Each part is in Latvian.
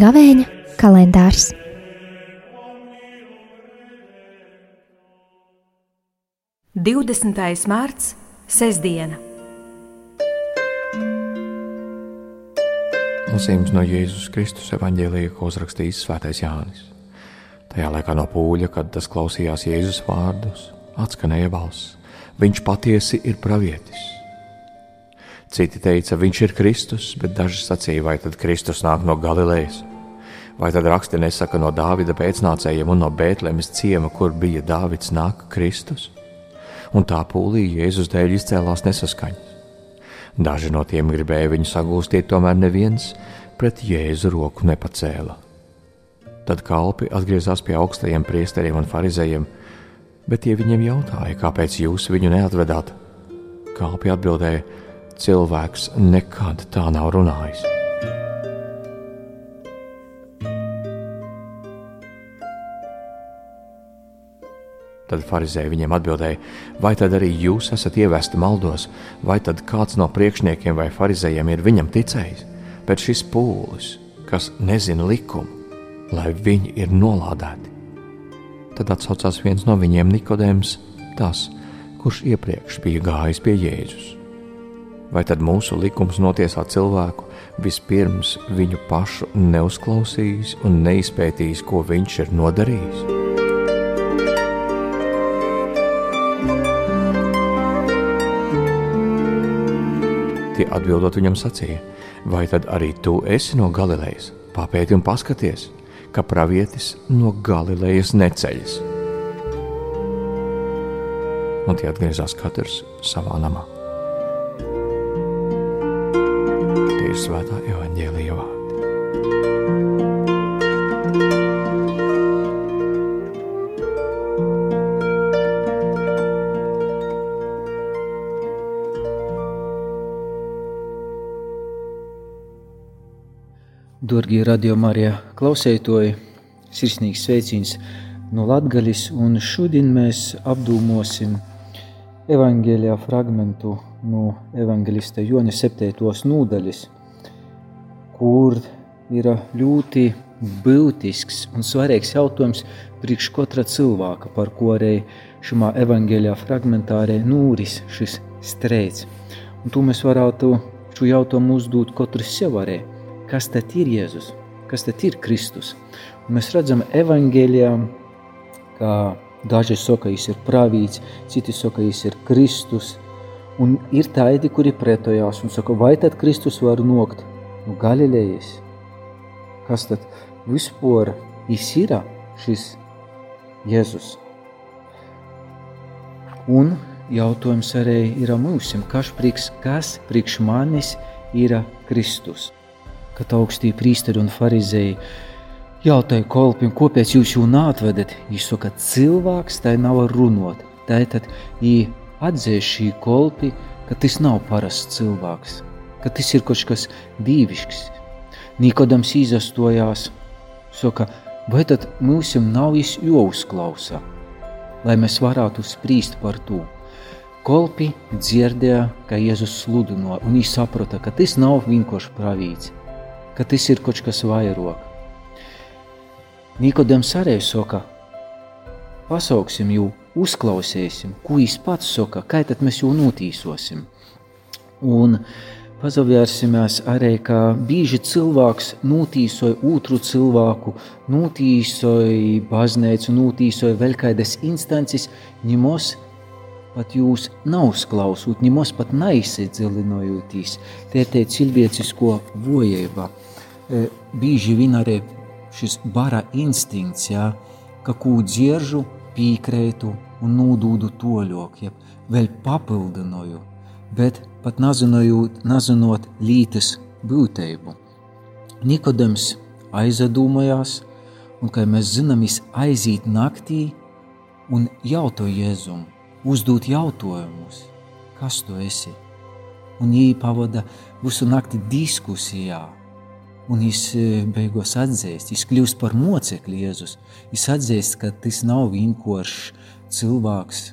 Gavēņa kalendārs. Divdesmitais mārts, sestdiena. Lasījums no Jēzus Kristus evanģēlīja, ko uzrakstījis Svētais Jānis. Tajā laikā no pūļa, kad tas klausījās Jēzus vārdus, atskanēja balss: Viņš patiesi ir pravietis. Citi teica, viņš ir Kristus, bet daži sacīja, vai tad Kristus nāk no Galilejas. Vai tad raksti nesaka no Dāvida pēcnācējiem un no Bētlemes ciema, kur bija Dāvids nāk Kristus? Un tā pūlī Jēzus dēļ izcēlās nesaskaņas. Daži no tiem gribēja viņu sagūstīt, tomēr neviens pret Jēzu roku nepacēla. Tad kalpi atgriezās pie augstajiem priesteriem un farizējiem, bet tie viņiem jautāja, kāpēc jūs viņu neatvedāt. Kalpi atbildēja, cilvēks nekad tā nav runājis. Tad farizēji viņiem atbildēja, vai tad arī jūs esat ievesti maldos, vai tad kāds no priekšniekiem vai farizējiem ir viņam ticējis, bet šis pūlis, kas nezina likumu, lai viņi ir nolādēti. Tad atsaucās viens no viņiem Nikodēms, tas, kurš iepriekš bija gājis pie Jēzus. Vai tad mūsu likums notiesā cilvēku vispirms viņu pašu neuzklausījis un neizpētījis, ko viņš ir nodarījis? Tie atbildot viņam sacīja, vai tad arī tu esi no Galilejas? Papēti un paskaties, ka pravietis no Galilejas neceļas. Un tie atgriezās katrs savā namā. Tie ir svētā evaņģēlīja Dārgie radiokamā klausētoji, sirsnīgs sveiciens no Latvijas, šodien mēs apdūmosim evanģēlijā fragmentu no evanģēlista Jona 7. nodaļas, kur ir ļoti būtisks un svarīgs jautājums priekš katra cilvēka, par ko arī šajā evanģēlijā fragmentā arī nūris šis streids. Un to mēs varētu šo jautājumu uzdot katrs sev arī kas tad ir Jēzus, kas tad ir Kristus. Un mēs redzam, evanģēlijā, ka daži saka, viņš ir pravīts, citi saka, viņš ir Kristus. Un ir tādi, kuri pretojās un saka, vai tad Kristus var nokt no Galilejas? Kas tad vispār ir šis Jēzus? Un jautājums arī ir mums, kas priekš, kas priekš manis ir Kristus? Kad augstie priesteri un farizēji jautāja kolpiem, kāpēc jūs jau nātvedat. Viņš saka, ka cilvēks tai nav runāt. Tātad viņi atzēs šī kolpi, ka tas nav parasts cilvēks, ka tas ir kaut kas dīvišķs. Nikodams izastojās, saka, vai tad mums nav jāuzklausa, lai mēs varētu spriest par to. Kolpi dzirdēja, ka Jēzus sludino, un viņš saprata, ka tas nav vienkārši pravīts, ka tas ir kaut kas vairāk. Nikodems arī saka, pasauksim jū, uzklausīsim, ko viņš pats saka, kā tad mēs jū notīsosim. Un pazavērsimies arī, ka bieži cilvēks notīsoja otru cilvēku, notīsoja baznīcu, notīsoja vēl kādas instances, ņemos pat jūs nav klausot, nemaz pat neizdziļinojoties. Tie ir tie cilvēcisko vojība. E, bieži vien arī šis bara instinkts, ja, ka ko dzieržu, pīkrētu un nūdūdu toļok, ja vēl papildinoju, bet pat nazinojot, nazinot lītas būtību. Nikodems aizdomājās, un, kā mēs zinām, aiziet naktī un jauto Jēzumu uzdot jautājumus, kas tu esi. Un viņi pavada visu nakti diskusijā, un viņš e, beigās atzīst, viņš kļūst par mocekli Jēzus. Viņš atzīst, ka tas nav vienkārši cilvēks,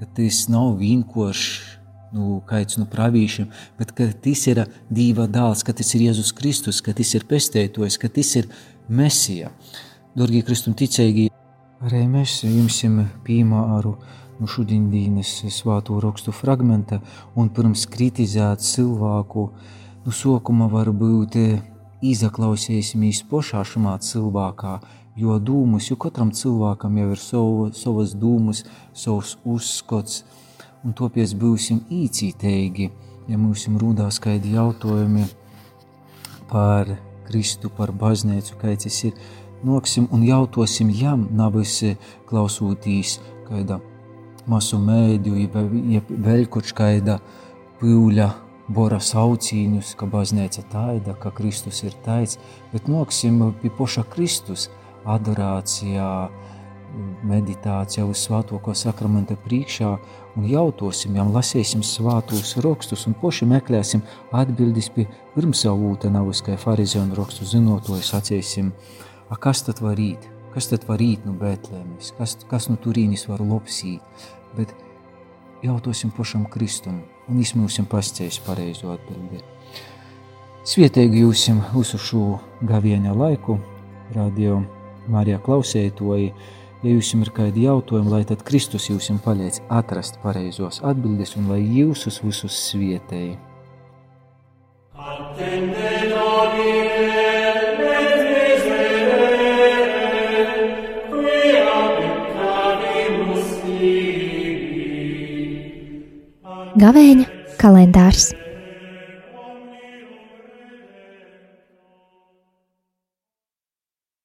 ka tas nav vienkārši nu, kāds no pravīšiem, bet ka tas ir Dieva dēls, ka tas ir Jēzus Kristus, ka tas ir pestētojs, ka tas ir Mesija. Darbie kristum ticīgi, arī mēs jums piemēru no šodienas svāto rakstu fragmenta un pirms kritizēt cilvēku, nu sokuma varbūt izaklausīsimies šumā cilvēkā, jo dūmus, jo katram cilvēkam jau ir savu, savas dūmus, savs uzskats, un topies būsim īcīteigi, ja mums rūdās kādi jautājumi par Kristu, par baznīcu, kāds tas ir, noksim un jautosim jam, nevis klausūtīs kāda masu vēl kaut kāda pūļa bora saucīņus, ka baznīca taida, ka Kristus ir taids, bet noksim pie poša Kristus adorācijā, meditācijā uz svētoko sakramenta priekšā un jautosim, jau lasīsim svētos rakstus un poši meklēsim atbildes pie pirmsavūta navas, kā farizēnu rakstu zinotoju sacīsim, a kas tad var rīt, kas tad var rīt no Betlēmes, kas, kas no turīnis var lopsīt, bet jautosim pošam Kristum un izmūsim pasceļus pareizo atbildi. Svietēgi jūsim visu šo gaviena laiku, radio Marijā klausētoji, Ja jums ir kādi jautājumi, lai tad Kristus jums palīdz atrast pareizos atbildes un lai jūs uz visus svietēji. Gavēņa kalendārs